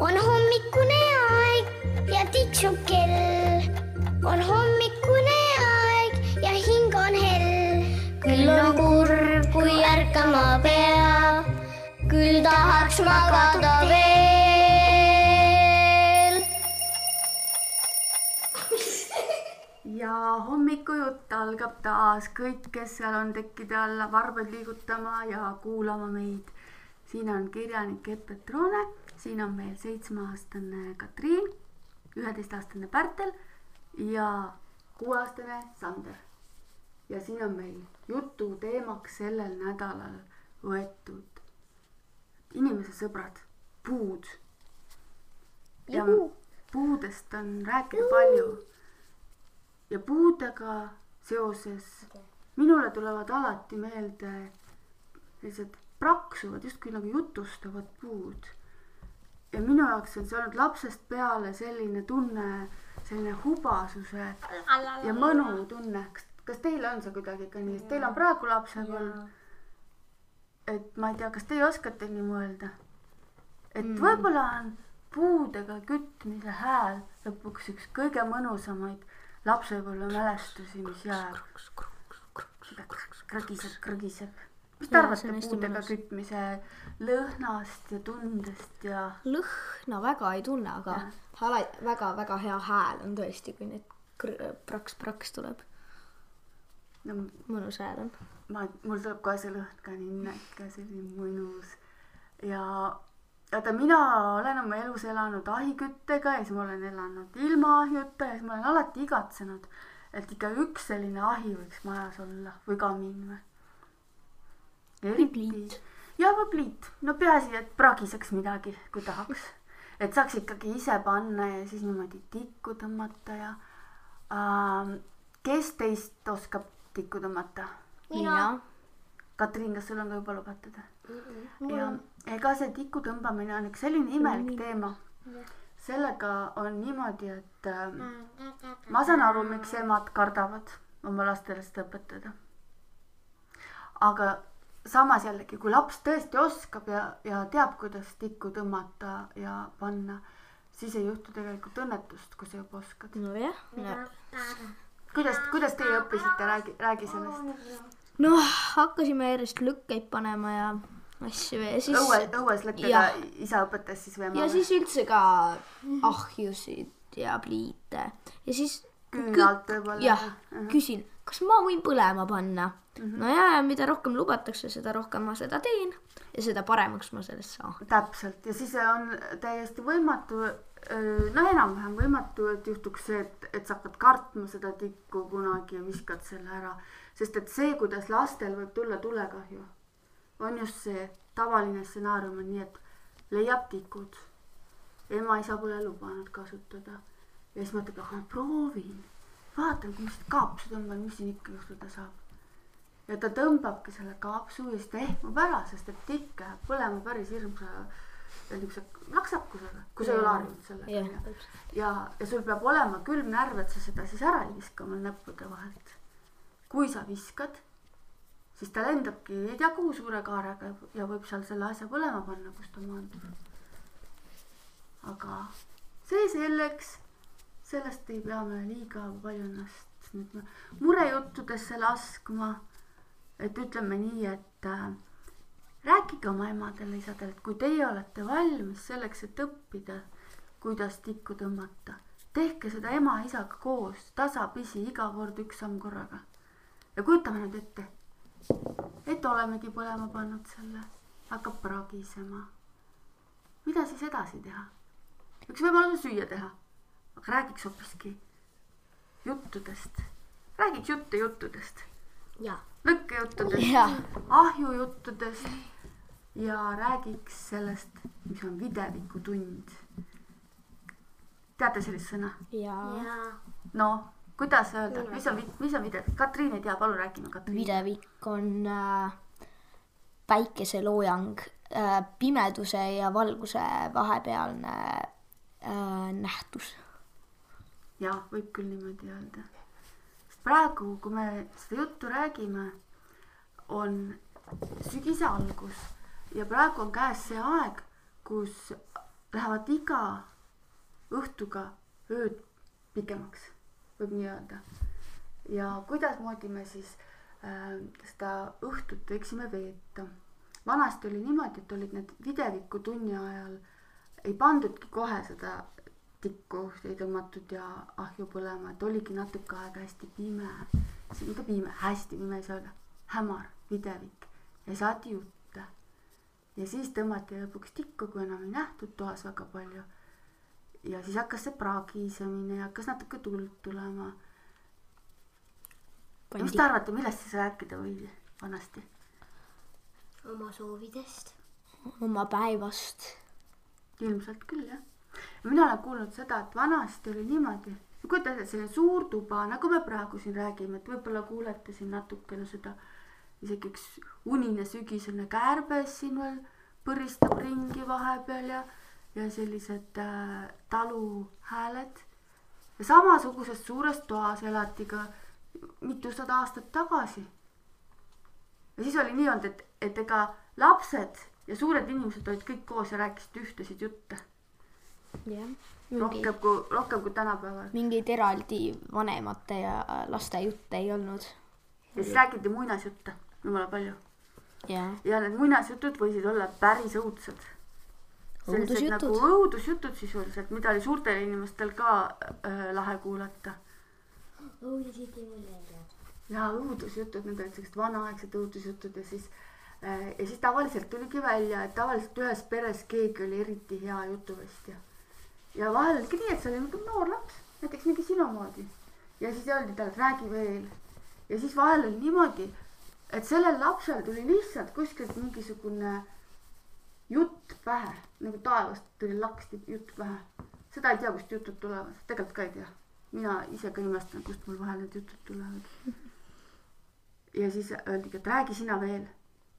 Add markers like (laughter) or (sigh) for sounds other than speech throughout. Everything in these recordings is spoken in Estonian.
on hommikune aeg ja tiksub kell. on hommikune aeg ja hing on hell. küll on kurb, kui ärkama pea, küll tahaks magada veel. ja hommikujutt algab taas, kõik, kes seal on tekkide alla varbaid liigutama ja kuulama meid. Siin on kirjanik Epp Petrone, siin on meil seitsmeaastane Katriin, üheteistaastane Pärtel ja kuueaastane Sander. ja siin on meil jutu teemaks sellel nädalal võetud inimese sõbrad, puud. ja puudest on rääkida palju ja puudega seoses minule tulevad alati meelde sellised praksuvad, justkui nagu jutustavad puud. ja minu jaoks on see olnud lapsest peale selline tunne, selline hubasuse ja mõnu tunne. kas, kas teil on see kuidagi ka nii, teil on praegu lapsepõlv? et ma ei tea, kas teie oskate nii mõelda? et mm. võib-olla on puudega kütmise hääl lõpuks üks kõige mõnusamaid lapsepõlvemälestusi, mis jääb. krõgiseb, krõgiseb. Mis te arvate puudega kütmise lõhnast ja tundest ja lõhna väga ei tunne, aga ala-, väga-väga hea hääl on tõesti, kui kr- praks-praks tuleb. no mõnus hääl on. ma, mul tuleb kohe see lõhn ka ninna ikka selline mõnus ja vaata, mina olen oma elus elanud ahiküttega ja siis ma olen elanud ilma ahjuta ja siis ma olen alati igatsenud, et ikka üks selline ahi võiks majas olla või kamiin või. Või pliit.. ja või pliit, no peaasi, et pragiseks midagi, kui tahaks. et saaks ikkagi ise panna ja siis niimoodi tikku tõmmata ja ähm,. kes teist oskab tikku tõmmata? mina. Katriin, kas sul on ka juba lubatud? ja ega see tiku tõmbamine on üks selline imelik teema. sellega on niimoodi, et äh, ma saan aru, miks emad kardavad oma lastele seda õpetada. aga samas jällegi, kui laps tõesti oskab ja, ja teab, kuidas tikku tõmmata ja panna, siis ei juhtu tegelikult õnnetust, kui sa juba oskad. nojah no.. kuidas, kuidas teie õppisite, räägi, räägi sellest. noh, hakkasime järjest lükkeid panema ja asju ja siis. õue, õues lõkkega isa õpetas siis või ja? siis üldse ka ahjusid ja pliite ja siis. Küünalt võib-olla. jah küsin, kas ma võin põlema panna mm. -hmm. no ja, ja mida rohkem lubatakse, seda rohkem ma seda teen ja seda paremaks ma sellest saan. täpselt ja siis on täiesti võimatu, no enam-vähem võimatu, et juhtuks see, et, et sa hakkad kartma seda tikku kunagi ja viskad selle ära. sest et see, kuidas lastel võib tulla tulekahju, on just see tavaline stsenaarium on nii, et leiab tikud. ema-isa pole lubanud kasutada ja siis mõtleb, aga ma proovin, vaatan, kui ma seda kaapsu tõmban, mis siin ikka juhtuda saab ja ta tõmbabki selle kaapsu ja siis ta ehmub ära, sest et tikk läheb põlema päris hirmsa niisuguse laksakusega, kui sa ei ole harjunud sellega onju. täpselt. ja, ja sul peab olema külm närv, et sa seda siis ära ei viska oma näppude vahelt. kui sa viskad, siis ta lendabki ei tea kuhu suure kaarega ja võib seal selle asja põlema panna, kus ta maandub. aga see selleks, sellest ei pea me liiga palju ennast nüüd murejuttudesse laskma. et ütleme nii, et äh, rääkige oma emadele-isadele, et kui teie olete valmis selleks, et õppida, kuidas tikku tõmmata, tehke seda ema-isaga koos, tasapisi, iga kord üks samm korraga. ja kujutame nüüd ette, et olemegi põlema pannud selle, hakkab pragisema. mida siis edasi teha? üks võimalus on süüa teha, aga räägiks hoopiski juttudest, räägiks jutte juttudest, lõkkejuttudest ahjujuttudest ja räägiks sellest, mis on videvikutund. teate sellist sõna? ja no kuidas öelda, mis on, mis on videvik? Katriin ei tea, palun räägime, Katriin. videvik on äh, päikeseloojang äh,, pimeduse ja valguse vahepealne äh, nähtus. jah, võib küll niimoodi öelda. sest praegu, kui me seda juttu räägime, on sügise algus ja praegu on käes see aeg, kus lähevad iga õhtuga ööd pikemaks, võib nii öelda. ja kuidasmoodi me siis äh, seda õhtut võiksime veeta. vanasti oli niimoodi, et olid need videviku tunni ajal, ei pandudki kohe seda tikku, ei tõmmatud ja ahju põlema, et oligi natuke aega hästi pime, mitte pime, hästi pime ei saa öelda, hämar, videvik ja saati jutte. ja siis tõmmati lõpuks tikku, kui enam ei nähtud toas väga palju. ja siis hakkas see praagisemine ja hakkas natuke tuld tulema. mis te arvate, millest siis rääkida võis vanasti? oma soovidest. oma päevast. ilmselt küll jah mina olen kuulnud seda, et vanasti oli niimoodi, kujuta ette, selline suur tuba, nagu me praegu siin räägime, et võib-olla kuulete siin natukene seda, isegi üks unine sügisene kärbes siin veel põristab ringi vahepeal ja, ja sellised äh, taluhääled. ja samasuguses suures toas elati ka mitusada aastat tagasi. ja siis oli nii olnud, et, et ega lapsed ja suured inimesed olid kõik koos ja rääkisid ühtesid jutte jah. rohkem kui, rohkem kui tänapäeval. mingeid eraldi vanemate ja laste jutte ei olnud. ja siis räägiti muinasjutte jumala palju. jah. ja need muinasjutud võisid olla päris õudsed. sellised nagu õudusjutud sisuliselt, mida oli suurtel inimestel ka äh, lahe kuulata. õudusjutud mul meeldivad. ja õudusjutud, need olid sellised vanaaegsed õudusjutud ja siis äh, ja siis tavaliselt tuligi välja, et tavaliselt ühes peres keegi oli eriti hea jutuvestja ja vahel oligi nii, et see oli nagu noor laps, näiteks mingi sinu moodi. ja siis öeldi talle, et räägi veel. ja siis vahel oli niimoodi, et sellel lapsel tuli lihtsalt kuskilt mingisugune jutt pähe, nagu taevast tuli laksti jutt pähe. seda ei tea, kust jutud tulevad, tegelikult ka ei tea. mina ise ka imestan, kust mul vahel need jutud tulevad. ja siis öeldigi, et räägi sina veel,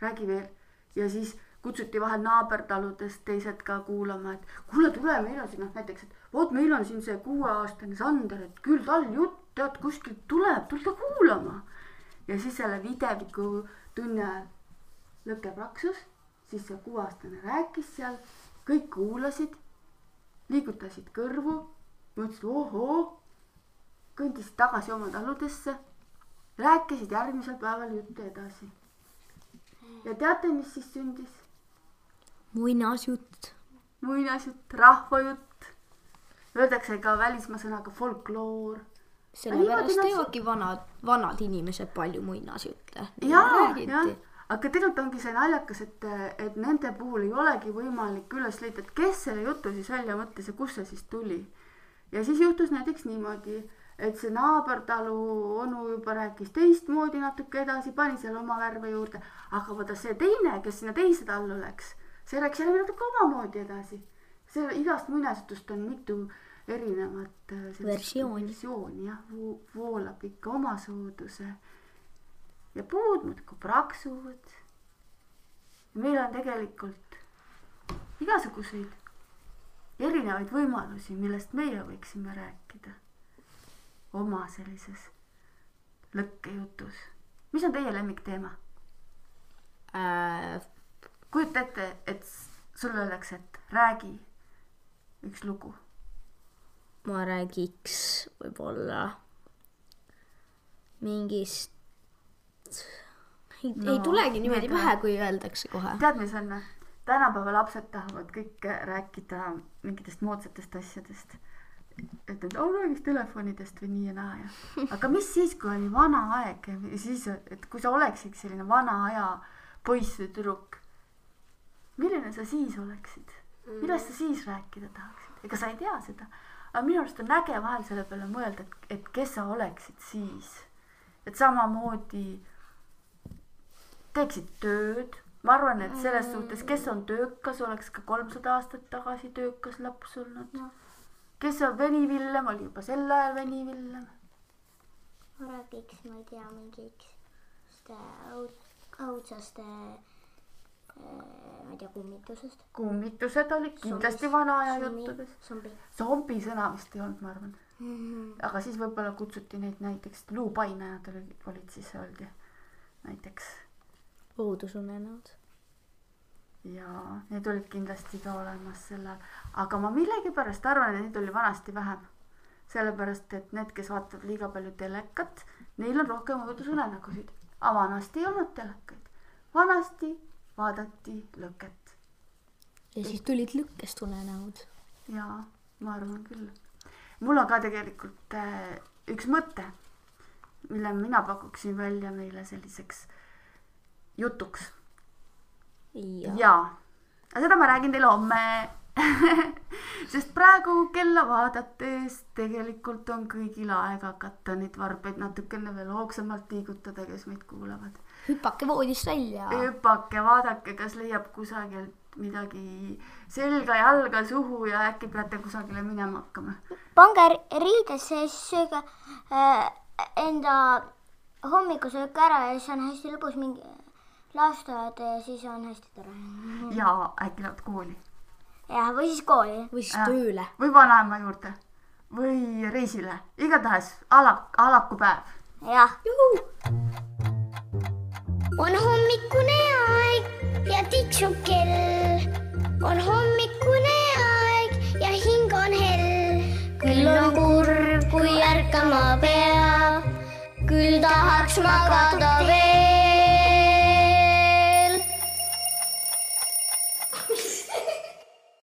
räägi veel ja siis kutsuti vahel naabertaludest teised ka kuulama, et kuule, tule, meil on siin noh näiteks, et vot meil on siin see kuueaastane Sander, et küll tal jutt tead kuskilt tuleb, tulge kuulama. ja siis selle videviku tunni ajal lõke praksus, siis see kuueaastane rääkis seal, kõik kuulasid, liigutasid kõrvu, mõtlesid ohoo, kõndisid tagasi oma taludesse, rääkisid järgmisel päeval juttu edasi. ja teate, mis siis sündis? Muinasjutt. muinasjutt, rahvajutt. Öeldakse ka välismaa sõnaga folkloor. sellepärast teevadki vanad, vanad inimesed palju muinasjutte. jaa, jah, aga tegelikult ongi see naljakas, et, et nende puhul ei olegi võimalik üles leida, et kes selle jutu siis välja mõtles ja kust see siis tuli. ja siis juhtus näiteks niimoodi, et see naabertalu onu juba rääkis teistmoodi natuke edasi, pani seal oma värve juurde, aga vaata see teine, kes sinna teise tallu läks see läks jälle natuke omamoodi edasi. see igast muinasjutust on mitu erinevat äh, versiooni, versiooni jah vo, voolab ikka omasooduse. ja puud muudkui praksuvad. meil on tegelikult igasuguseid erinevaid võimalusi, millest meie võiksime rääkida oma sellises lõkkejutus. mis on teie lemmikteema äh,? Kujuta ette, et sulle öeldakse, et räägi üks lugu. ma räägiks võib-olla mingist ei no,, ei tulegi niimoodi pähe, kui öeldakse kohe. tead, mis on? tänapäeva lapsed tahavad kõik rääkida mingitest moodsatest asjadest. et, et oh, räägiks telefonidest või nii ja naa ja. aga mis siis, kui oli vana aeg ja siis, et kui sa oleksid selline vana aja poiss või tüdruk milline sa siis oleksid? millest sa siis rääkida tahaksid? ega sa ei tea seda. aga minu arust on äge vahel selle peale mõelda, et, et kes sa oleksid siis. et samamoodi teeksid tööd. ma arvan, et selles suhtes, kes on töökas, oleks ka kolmsada aastat tagasi töökas laps olnud no.. kes on venivillem, oli juba sel ajal venivillem. ma räägiks, ma ei tea, mingist õudsaste ma ei tea, kummitusest. kummitused olid kindlasti vana aja juttudes. zombi. zombi sõna vist ei olnud, ma arvan mm. -hmm. aga siis võib-olla kutsuti neid näiteks luupainajad olid, olid siis öeldi näiteks. õudusunenäod. ja need olid kindlasti ka olemas sellal, aga ma millegipärast arvan, et neid oli vanasti vähem. sellepärast, et need, kes vaatavad liiga palju telekat, neil on rohkem õudusunenägusid, aga vanasti ei olnud telekaid. vanasti vaadati lõket ja siis tulid lõkkest unenäod. ja ma arvan küll. mul on ka tegelikult äh, üks mõte, mille mina pakuksin välja meile selliseks jutuks ja, ja aga seda ma räägin teile homme. (laughs) sest praegu kella vaadates tegelikult on kõigil aeg hakata neid varbeid natukene veel hoogsamalt liigutada, kes meid kuulavad. Hüpake voodist välja. hüpake, vaadake, kas leiab kusagilt midagi selga, jalga, suhu ja äkki peate kusagile minema hakkama. pange ri- riidesse ja siis sööge äh, enda hommikusöök ära ja siis on hästi lõbus mingi lasteaed ja siis on hästi tore. ja äkki lähevad kooli jah, või siis kooli. või siis Jah. tööle. või vanaema juurde või reisile, igatahes ala, alakupäev. jah. On hommikune aeg ja tiksub kell. on hommikune aeg ja hing on hell. küll on kurb, kui ärkama pea. küll tahaks magada veel.